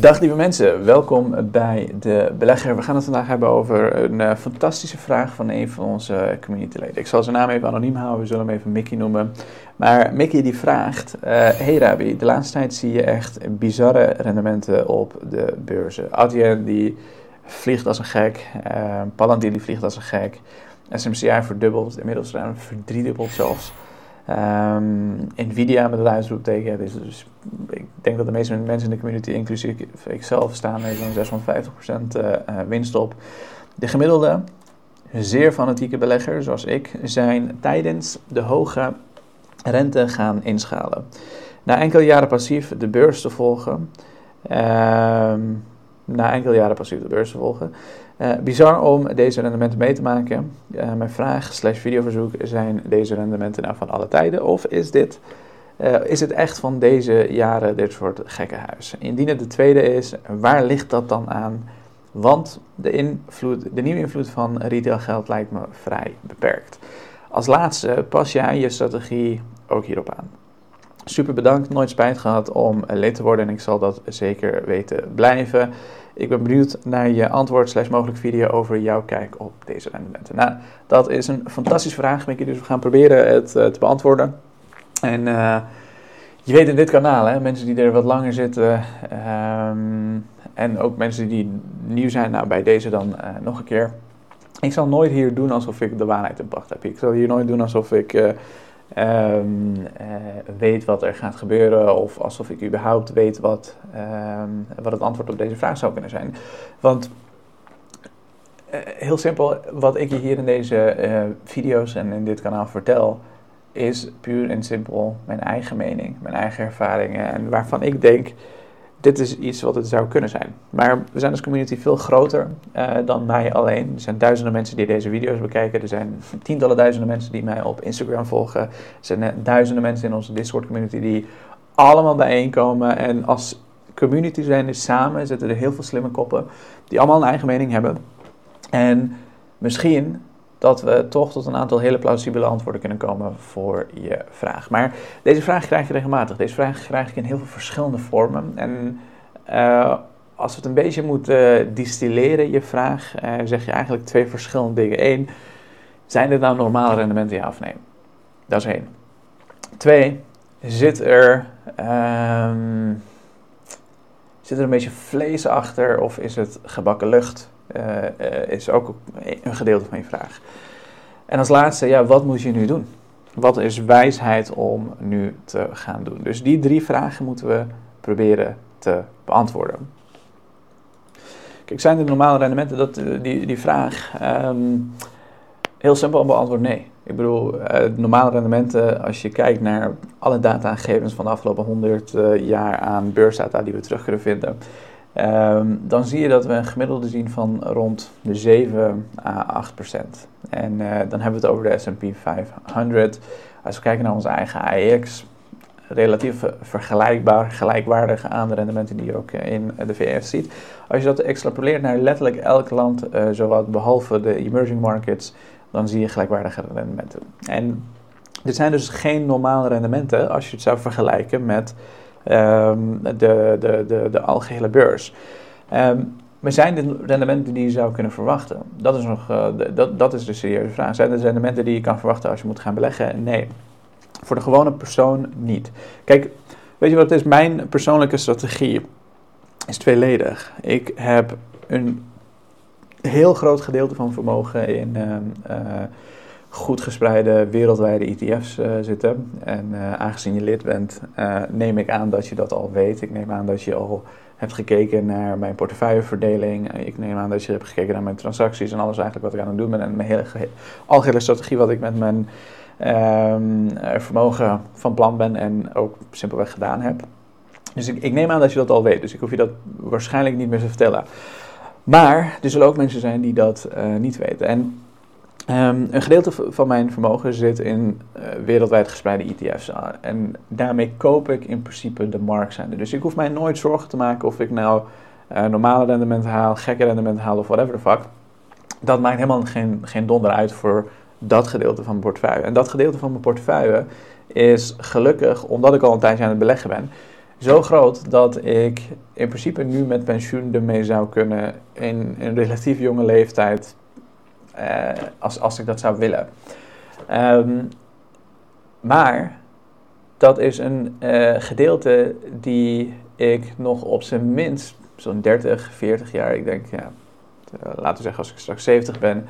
Dag lieve mensen, welkom bij de belegger. We gaan het vandaag hebben over een uh, fantastische vraag van een van onze communityleden. Ik zal zijn naam even anoniem houden, we zullen hem even Mickey noemen. Maar Mickey die vraagt, uh, hey Rabi, de laatste tijd zie je echt bizarre rendementen op de beurzen. Adyen die vliegt als een gek, uh, Palantir die vliegt als een gek, SMCI verdubbeld, inmiddels ruim verdriedubbeld zelfs. Um, Nvidia met het uitroepteken. Dus, dus ik denk dat de meeste mensen in de community, inclusief ikzelf, staan er zo'n 650% uh, winst op. De gemiddelde, zeer fanatieke belegger zoals ik, zijn tijdens de hoge rente gaan inschalen. Na enkele jaren passief de beurs te volgen. Uh, na enkele jaren passief de beurs te volgen. Uh, bizar om deze rendementen mee te maken. Uh, mijn vraag slash videoverzoek, zijn deze rendementen nou van alle tijden? Of is dit, uh, is het echt van deze jaren dit soort gekkenhuis? Indien het de tweede is, waar ligt dat dan aan? Want de, invloed, de nieuwe invloed van retailgeld lijkt me vrij beperkt. Als laatste pas jij je strategie ook hierop aan. Super bedankt, nooit spijt gehad om lid te worden en ik zal dat zeker weten blijven. Ik ben benieuwd naar je antwoord slash mogelijk video over jouw kijk op deze rendementen. Nou, dat is een fantastische vraag, Mickey, dus we gaan proberen het uh, te beantwoorden. En uh, je weet in dit kanaal, hè, mensen die er wat langer zitten um, en ook mensen die nieuw zijn, nou bij deze dan uh, nog een keer. Ik zal nooit hier doen alsof ik de waarheid in pacht heb. Ik zal hier nooit doen alsof ik um, uh, weet wat er gaat gebeuren of alsof ik überhaupt weet wat, um, wat het antwoord op deze vraag zou kunnen zijn. Want uh, heel simpel, wat ik je hier in deze uh, video's en in dit kanaal vertel, is puur en simpel mijn eigen mening, mijn eigen ervaringen en waarvan ik denk dit is iets wat het zou kunnen zijn. Maar we zijn als community veel groter uh, dan mij alleen. Er zijn duizenden mensen die deze video's bekijken. Er zijn tientallen duizenden mensen die mij op Instagram volgen. Er zijn duizenden mensen in onze Discord community die allemaal bijeenkomen. En als community zijn we samen, zitten er heel veel slimme koppen die allemaal een eigen mening hebben. En misschien dat we toch tot een aantal hele plausibele antwoorden kunnen komen voor je vraag. Maar deze vraag krijg je regelmatig. Deze vraag krijg ik in heel veel verschillende vormen. En uh, als we het een beetje moeten distilleren, je vraag, uh, zeg je eigenlijk twee verschillende dingen. Eén, zijn dit nou normale rendementen, ja of nee? Dat is één. Twee, zit er, um, zit er een beetje vlees achter of is het gebakken lucht? Uh, uh, is ook een gedeelte van je vraag. En als laatste, ja, wat moet je nu doen? Wat is wijsheid om nu te gaan doen? Dus die drie vragen moeten we proberen te beantwoorden. Kijk, zijn de normale rendementen? Dat, die, die vraag, um, heel simpel beantwoord nee. Ik bedoel, uh, normale rendementen, als je kijkt naar alle datagegevens van de afgelopen 100 jaar aan beursdata die we terug kunnen vinden, Um, dan zie je dat we een gemiddelde zien van rond de 7 à 8 procent. En uh, dan hebben we het over de S&P 500. Als we kijken naar onze eigen AEX, relatief vergelijkbaar, gelijkwaardige aan de rendementen die je ook in de VS ziet. Als je dat extrapoleert naar letterlijk elk land, uh, zowat behalve de emerging markets, dan zie je gelijkwaardige rendementen. En dit zijn dus geen normale rendementen als je het zou vergelijken met um, de, de, de, de algehele beurs. Um, maar zijn dit rendementen die je zou kunnen verwachten? Dat is, nog, de, dat, dat is de serieuze vraag. Zijn dit rendementen die je kan verwachten als je moet gaan beleggen? Nee. Voor de gewone persoon niet. Kijk, weet je wat het is? Mijn persoonlijke strategie is tweeledig. Ik heb een heel groot gedeelte van vermogen in uh, uh, goed gespreide wereldwijde ETF's uh, zitten. En uh, aangezien je lid bent, uh, neem ik aan dat je dat al weet. Ik neem aan dat je al hebt gekeken naar mijn portefeuilleverdeling. Ik neem aan dat je hebt gekeken naar mijn transacties en alles eigenlijk wat ik aan het doen ben. En mijn hele algehele strategie wat ik met mijn um, vermogen van plan ben en ook simpelweg gedaan heb. Dus ik, ik neem aan dat je dat al weet. Dus ik hoef je dat waarschijnlijk niet meer te vertellen. Maar er zullen ook mensen zijn die dat niet weten. En Um, een gedeelte van mijn vermogen zit in uh, wereldwijd gespreide ETF's. En daarmee koop ik in principe de marktzijde. Dus ik hoef mij nooit zorgen te maken of ik nou uh, normale rendementen haal, gekke rendementen haal of whatever the fuck. Dat maakt helemaal geen, geen donder uit voor dat gedeelte van mijn portefeuille. En dat gedeelte van mijn portefeuille is gelukkig, omdat ik al een tijdje aan het beleggen ben, zo groot dat ik in principe nu met pensioen ermee zou kunnen in een relatief jonge leeftijd, uh, als, als ik dat zou willen. Ehm, maar dat is een uh, gedeelte die ik nog op zijn minst zo'n 30, 40 jaar, ik denk, ja, laten we zeggen als ik straks 70 ben,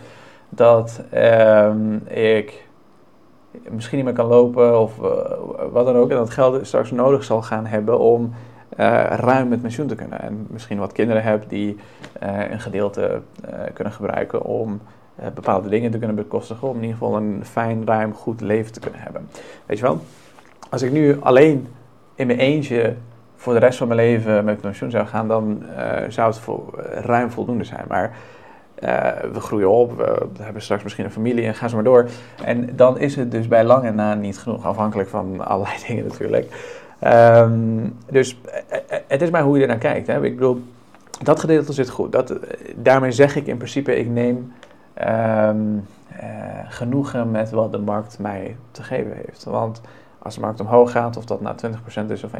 dat um, ik misschien niet meer kan lopen of wat dan ook. En dat geld straks nodig zal gaan hebben om ruim met pensioen te kunnen. En misschien wat kinderen heb die een gedeelte kunnen gebruiken om bepaalde dingen te kunnen bekostigen. Om in ieder geval een fijn, ruim, goed leven te kunnen hebben. Weet je wel? Als ik nu alleen in mijn eentje voor de rest van mijn leven met pensioen zou gaan, dan zou het voor, ruim voldoende zijn. Maar we groeien op, we hebben straks misschien een familie en gaan ze maar door. En dan is het dus bij lang en na niet genoeg, afhankelijk van allerlei dingen natuurlijk. Um, dus eh, eh, het is maar hoe je er naar kijkt. Hè. Ik bedoel, dat gedeelte zit goed. Dat, daarmee zeg ik in principe, ik neem um, uh, genoegen met wat de markt mij te geven heeft. Want als de markt omhoog gaat, of dat nou 20% is of 1%,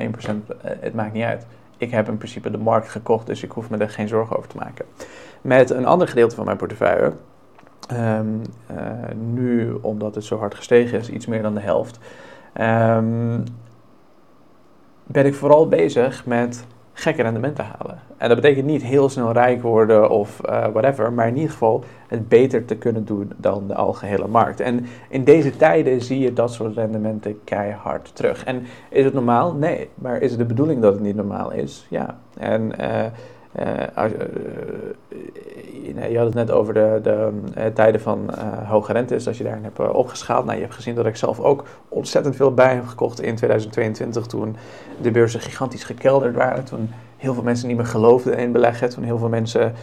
het maakt niet uit. Ik heb in principe de markt gekocht, dus ik hoef me er geen zorgen over te maken met een ander gedeelte van mijn portefeuille. Um, uh, nu, omdat het zo hard gestegen is, iets meer dan de helft. Um, ben ik vooral bezig met gekke rendementen halen. En dat betekent niet heel snel rijk worden of uh, whatever, maar in ieder geval het beter te kunnen doen dan de algehele markt. En in deze tijden zie je dat soort rendementen keihard terug. En is het normaal? Nee. Maar is het de bedoeling dat het niet normaal is? Ja. En uh, uh, je had het net over de, de tijden van hoge rentes, als je daarin hebt opgeschaald. Nou, je hebt gezien dat ik zelf ook ontzettend veel bij heb gekocht in 2022, toen de beurzen gigantisch gekelderd waren. Toen heel veel mensen niet meer geloofden in beleggen. Toen heel veel mensen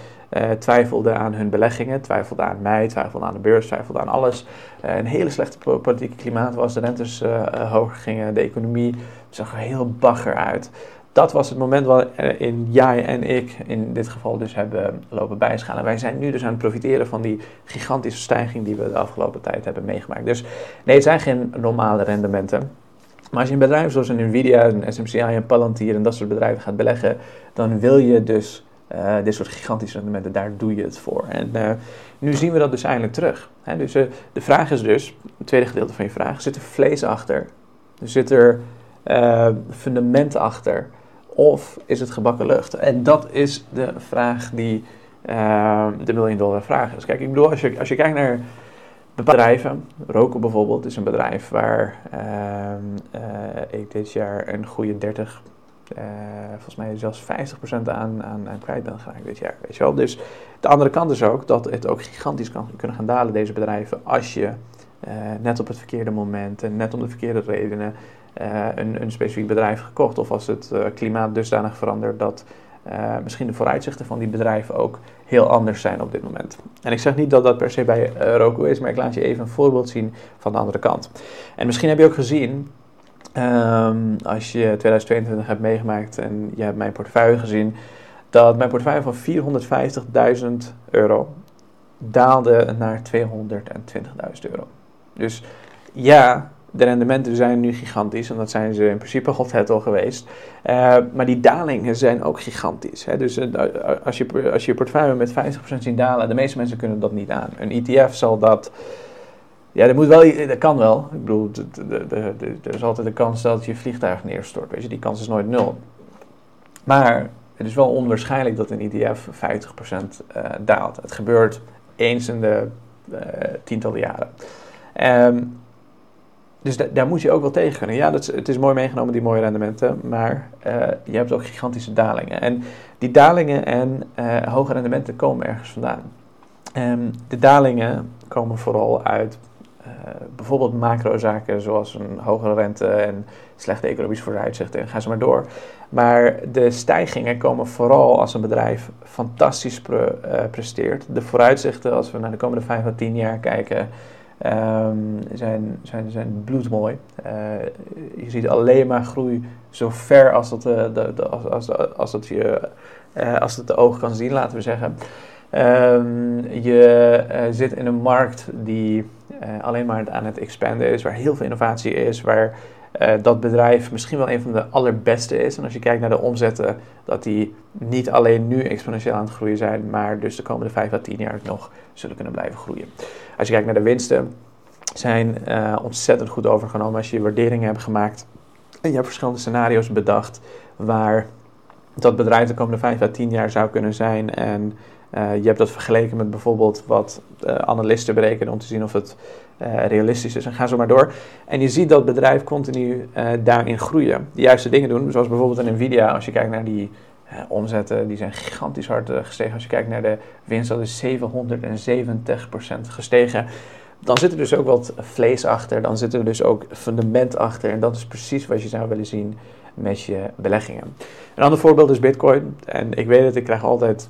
twijfelden aan hun beleggingen, twijfelden aan mij, twijfelden aan de beurs, twijfelden aan alles. Een hele slechte politieke klimaat was, de rentes hoger gingen, de economie zag er heel bagger uit dat was het moment waarin jij en ik in dit geval dus hebben lopen bijschalen. Wij zijn nu dus aan het profiteren van die gigantische stijging die we de afgelopen tijd hebben meegemaakt. Dus nee, het zijn geen normale rendementen. Maar als je een bedrijf zoals een Nvidia, een SMCI, een Palantir en dat soort bedrijven gaat beleggen, dan wil je dus uh, dit soort gigantische rendementen, daar doe je het voor. En uh, nu zien we dat dus eindelijk terug. Hè? Dus de vraag is dus, het tweede gedeelte van je vraag, zit er vlees achter? Zit er fundament achter? Of is het gebakken lucht? En dat is de vraag die uh, de miljoen dollar vraag is. Kijk, ik bedoel, als je, als je kijkt naar bedrijven, Roku bijvoorbeeld is een bedrijf waar uh, ik dit jaar een goede 30, uh, volgens mij zelfs 50% aan, aan, aan kwijt ben geraakt dit jaar. Weet je wel? Dus de andere kant is ook dat het ook gigantisch kan kunnen gaan dalen, deze bedrijven, als je net op het verkeerde moment en net om de verkeerde redenen uh, een, een, specifiek bedrijf gekocht. Of als het uh, klimaat dusdanig verandert dat uh, misschien de vooruitzichten van die bedrijven ook heel anders zijn op dit moment. En ik zeg niet dat dat per se bij Roku is, maar ik laat je even een voorbeeld zien van de andere kant. En misschien heb je ook gezien, um, als je 2022 hebt meegemaakt en je hebt mijn portefeuille gezien, dat mijn portefeuille van 450.000 euro daalde naar 220.000 euro. Dus ja, de rendementen zijn nu gigantisch en dat zijn ze in principe altijd al geweest. Uh, maar die dalingen zijn ook gigantisch. Hè? Dus uh, als, je, als je portefeuille met 50% ziet dalen, de meeste mensen kunnen dat niet aan. Een ETF zal dat. Ja, dat, moet wel, dat kan wel. Ik bedoel, er is altijd de kans dat je vliegtuig neerstort. Weet je, die kans is nooit nul. Maar het is wel onwaarschijnlijk dat een ETF 50% uh, daalt. Het gebeurt eens in de tientallen jaren. Um, dus daar moet je ook wel tegen kunnen. Ja, dat het is mooi meegenomen, die mooie rendementen, maar uh, je hebt ook gigantische dalingen. En die dalingen en uh, hoge rendementen komen ergens vandaan. Um, de dalingen komen vooral uit uh, bijvoorbeeld macrozaken zoals een hogere rente en slechte economische vooruitzichten en ga ze maar door. Maar de stijgingen komen vooral als een bedrijf fantastisch pre presteert. De vooruitzichten, als we naar de komende 5 à 10 jaar kijken, um, zijn, zijn, zijn bloedmooi. Uh, je ziet alleen maar groei zo ver als dat, uh, de, de, als, als, als, dat je, uh, als het de oog kan zien, laten we zeggen. Um, je zit in een markt die alleen maar aan het expanden is, waar heel veel innovatie is, waar uh, dat bedrijf misschien wel een van de allerbeste is. En als je kijkt naar de omzetten, dat die niet alleen nu exponentieel aan het groeien zijn, maar dus de komende 5 à 10 jaar nog zullen kunnen blijven groeien. Als je kijkt naar de winsten, zijn uh, ontzettend goed overgenomen als je waarderingen hebt gemaakt. En je hebt verschillende scenario's bedacht waar dat bedrijf de komende 5 à 10 jaar zou kunnen zijn. En uh, je hebt dat vergeleken met bijvoorbeeld wat analisten berekenen om te zien of het uh, realistisch is. En ga zo maar door. En je ziet dat bedrijf continu daarin groeien. De juiste dingen doen, zoals bijvoorbeeld een Nvidia. Als je kijkt naar die omzetten, die zijn gigantisch hard gestegen. Als je kijkt naar de winst, dat is 770% gestegen. Dan zit er dus ook wat vlees achter. Dan zit er dus ook fundament achter. En dat is precies wat je zou willen zien met je beleggingen. Een ander voorbeeld is Bitcoin. En ik weet het, ik krijg altijd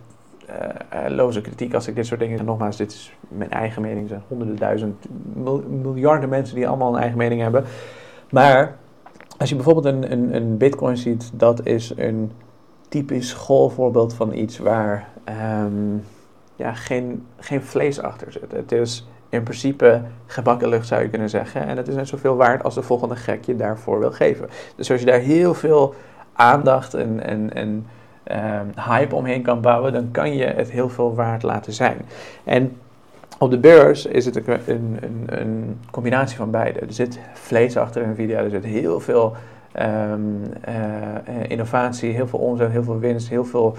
uh, loze kritiek als ik dit soort dingen. En nogmaals, dit is mijn eigen mening. Er zijn honderden duizend, miljarden mensen die allemaal een eigen mening hebben. Maar als je bijvoorbeeld een, een, een Bitcoin ziet, dat is een typisch schoolvoorbeeld van iets waar um, ja, geen, geen vlees achter zit. Het is in principe gebakken lucht zou je kunnen zeggen. En het is net zoveel waard als de volgende gek je daarvoor wil geven. Dus als je daar heel veel aandacht en, en, en hype omheen kan bouwen, dan kan je het heel veel waard laten zijn. En op de beurs is het een, een, een combinatie van beide. Er zit vlees achter Nvidia, er zit heel veel um, uh, innovatie, heel veel omzet, heel veel winst, heel veel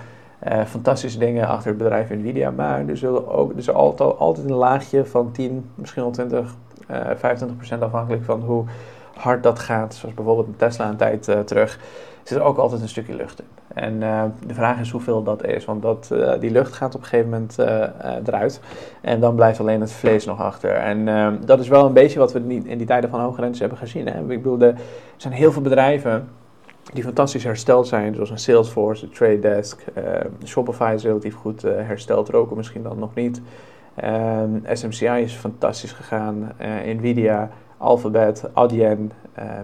uh, fantastische dingen achter het bedrijf Nvidia. Maar er, zullen ook, er altijd, een laagje van 10, misschien wel 20, uh, 25 procent afhankelijk van hoe hard dat gaat. Zoals bijvoorbeeld met Tesla een tijd uh, terug. Zit er ook altijd een stukje lucht in. En uh, de vraag is hoeveel dat is. Want dat, uh, die lucht gaat op een gegeven moment eruit. En dan blijft alleen het vlees nog achter. En dat is wel een beetje wat we in die tijden van hoge rentes hebben gezien. Hè? Ik bedoel, er zijn heel veel bedrijven die fantastisch hersteld zijn, zoals een Salesforce, een Trade Desk, Shopify is relatief goed hersteld, Roku misschien dan nog niet. Um, SMCI is fantastisch gegaan, Nvidia, Alphabet, Adyen,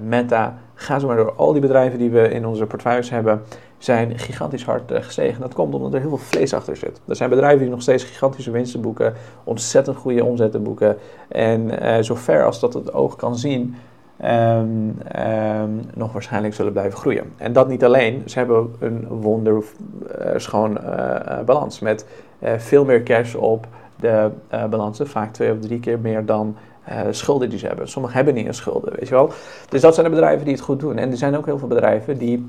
Meta, ga zo maar door. Al die bedrijven die we in onze portefeuilles hebben, zijn gigantisch hard gestegen. Dat komt omdat er heel veel vlees achter zit. Er zijn bedrijven die nog steeds gigantische winsten boeken, ontzettend goede omzetten boeken. En zover als dat het oog kan zien, um, um, nog waarschijnlijk zullen blijven groeien. En dat niet alleen, ze hebben een wonderschoon uh, uh, balans met uh, veel meer cash op de balansen, vaak twee of drie keer meer dan schulden die ze hebben. Sommigen hebben niet eens schulden, weet je wel. Dus dat zijn de bedrijven die het goed doen. En er zijn ook heel veel bedrijven die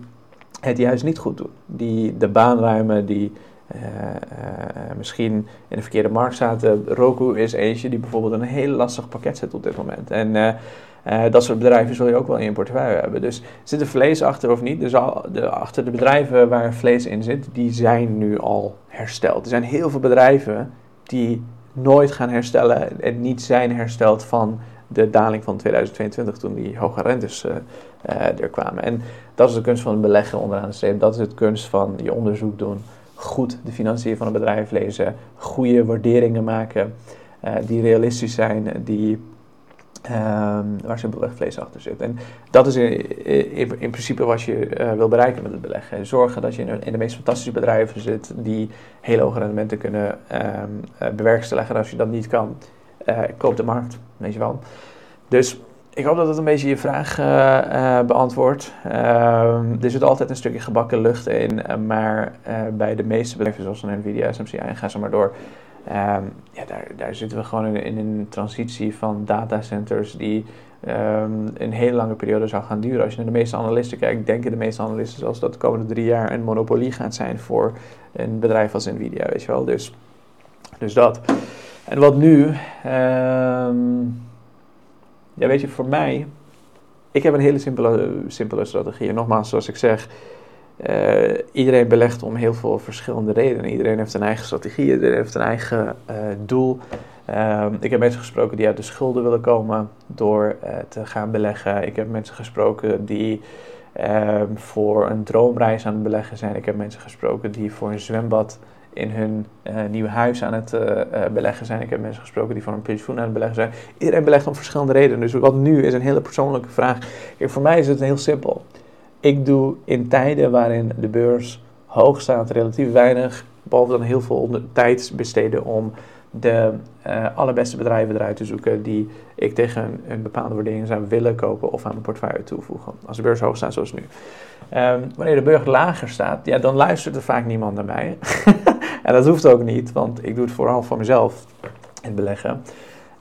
het juist niet goed doen. Die de baan ruimen, die uh, uh, misschien in de verkeerde markt zaten. Roku is eentje die bijvoorbeeld een heel lastig pakket zit op dit moment. En uh, dat soort bedrijven zul je ook wel in je portefeuille hebben. Dus zit er vlees achter of niet? Dus al de, achter de bedrijven waar vlees in zit, die zijn nu al hersteld. Er zijn heel veel bedrijven die nooit gaan herstellen en niet zijn hersteld van de daling van 2022 toen die hoge rentes er kwamen. En dat is de kunst van het beleggen onderaan de streep. Dat is het kunst van je onderzoek doen goed de financiën van een bedrijf lezen, goede waarderingen maken uh, die realistisch zijn, die, um, waar simpelweg vlees achter zit. En dat is in, in, in principe wat je wil bereiken met het beleggen. Zorgen dat je in, de meest fantastische bedrijven zit die hele hoge rendementen kunnen uh, bewerkstelligen. En als je dat niet kan, koop de markt, weet je wel. Dus ik hoop dat het een beetje je vraag uh, uh, beantwoordt. Uh, er zit altijd een stukje gebakken lucht in, eh, maar bij de meeste bedrijven zoals Nvidia, SMCI en ga zo maar door, ehm, ja, daar, daar zitten we gewoon in, in een transitie van datacenters die um, een hele lange periode zou gaan duren. Als je naar de meeste analisten kijkt, denken de meeste analisten zelfs dat de komende drie jaar een monopolie gaat zijn voor een bedrijf als Nvidia, weet je wel. Dus, dus dat. En wat nu... Um, ja, weet je, voor mij, ik heb een hele simpele, simpele strategie. En nogmaals, zoals ik zeg, uh, iedereen belegt om heel veel verschillende redenen. Iedereen heeft een eigen strategie, iedereen heeft een eigen uh, doel. Uh, ik heb mensen gesproken die uit de schulden willen komen door uh, te gaan beleggen. Ik heb mensen gesproken die ehm, voor een droomreis aan het beleggen zijn. Ik heb mensen gesproken die voor een zwembad in hun uh, nieuwe huis aan het uh, uh, beleggen zijn. Ik heb mensen gesproken die voor een pensioen aan het beleggen zijn. Iedereen belegt om verschillende redenen. Dus wat nu is een hele persoonlijke vraag. Voor mij is het heel simpel. Ik doe in tijden waarin de beurs hoog staat relatief weinig, behalve dan heel veel tijd besteden om de allerbeste bedrijven eruit te zoeken die ik tegen een, bepaalde waardering zou willen kopen of aan mijn portefeuille toevoegen. Als de beurs hoog staat zoals nu. Um, wanneer de beurs lager staat, ja, dan luistert er vaak niemand naar mij. en dat hoeft ook niet, want ik doe het vooral voor mezelf, het beleggen.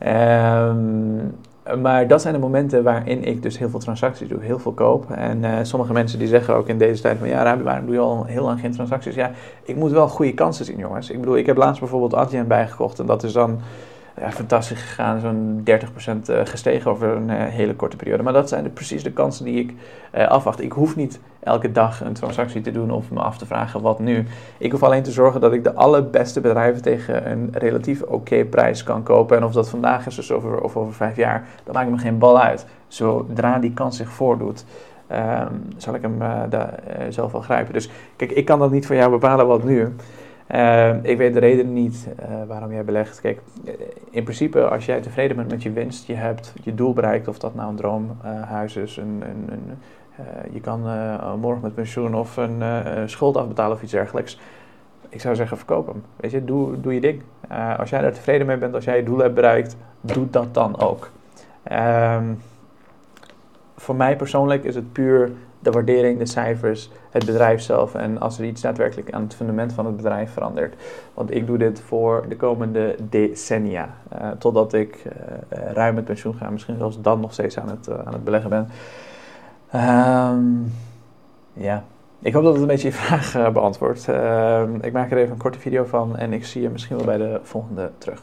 Um, maar dat zijn de momenten waarin ik dus heel veel transacties doe, heel veel koop. En uh, sommige mensen die zeggen ook in deze tijd van ja, Rabi, waarom doe je al heel lang geen transacties? Ja, ik moet wel goede kansen zien, jongens. Ik bedoel, ik heb laatst bijvoorbeeld Adyen bijgekocht en dat is dan fantastisch gegaan, zo'n 30% eh, gestegen over een eh, hele korte periode. Maar dat zijn de, precies de kansen die ik uh, afwacht. Ik hoef niet elke dag een transactie te doen of me af te vragen wat nu. Ik hoef alleen te zorgen dat ik de allerbeste bedrijven tegen een relatief oké prijs kan kopen. En of dat vandaag is of over, of over vijf jaar, dat maakt me geen bal uit. Zodra die kans zich voordoet. Um, zal ik hem daar, zelf wel grijpen. Dus kijk, ik kan dat niet voor jou bepalen wat nu. Uh, ik weet de reden niet uh, waarom jij belegt. Kijk, eh, in principe als jij tevreden bent met je winst, je hebt je doel bereikt, of dat nou een droomhuis is, een, een, een je kan morgen met pensioen of een schuld afbetalen of iets dergelijks. Ik zou zeggen, verkoop hem. Weet je, doe, doe je ding. als jij daar tevreden mee bent, als jij je doel hebt bereikt, doe dat dan ook. Um, voor mij persoonlijk is het puur de waardering, de cijfers, het bedrijf zelf en als er iets daadwerkelijk aan het fundament van het bedrijf verandert. Want ik doe dit voor de komende decennia, uh, totdat ik uh, ruim met pensioen ga, misschien zelfs dan nog steeds aan het, uh, aan het beleggen ben. Um, ja, ik hoop dat het een beetje je vraag beantwoordt. Ehm, ik maak er even een korte video van en ik zie je misschien wel bij de volgende terug.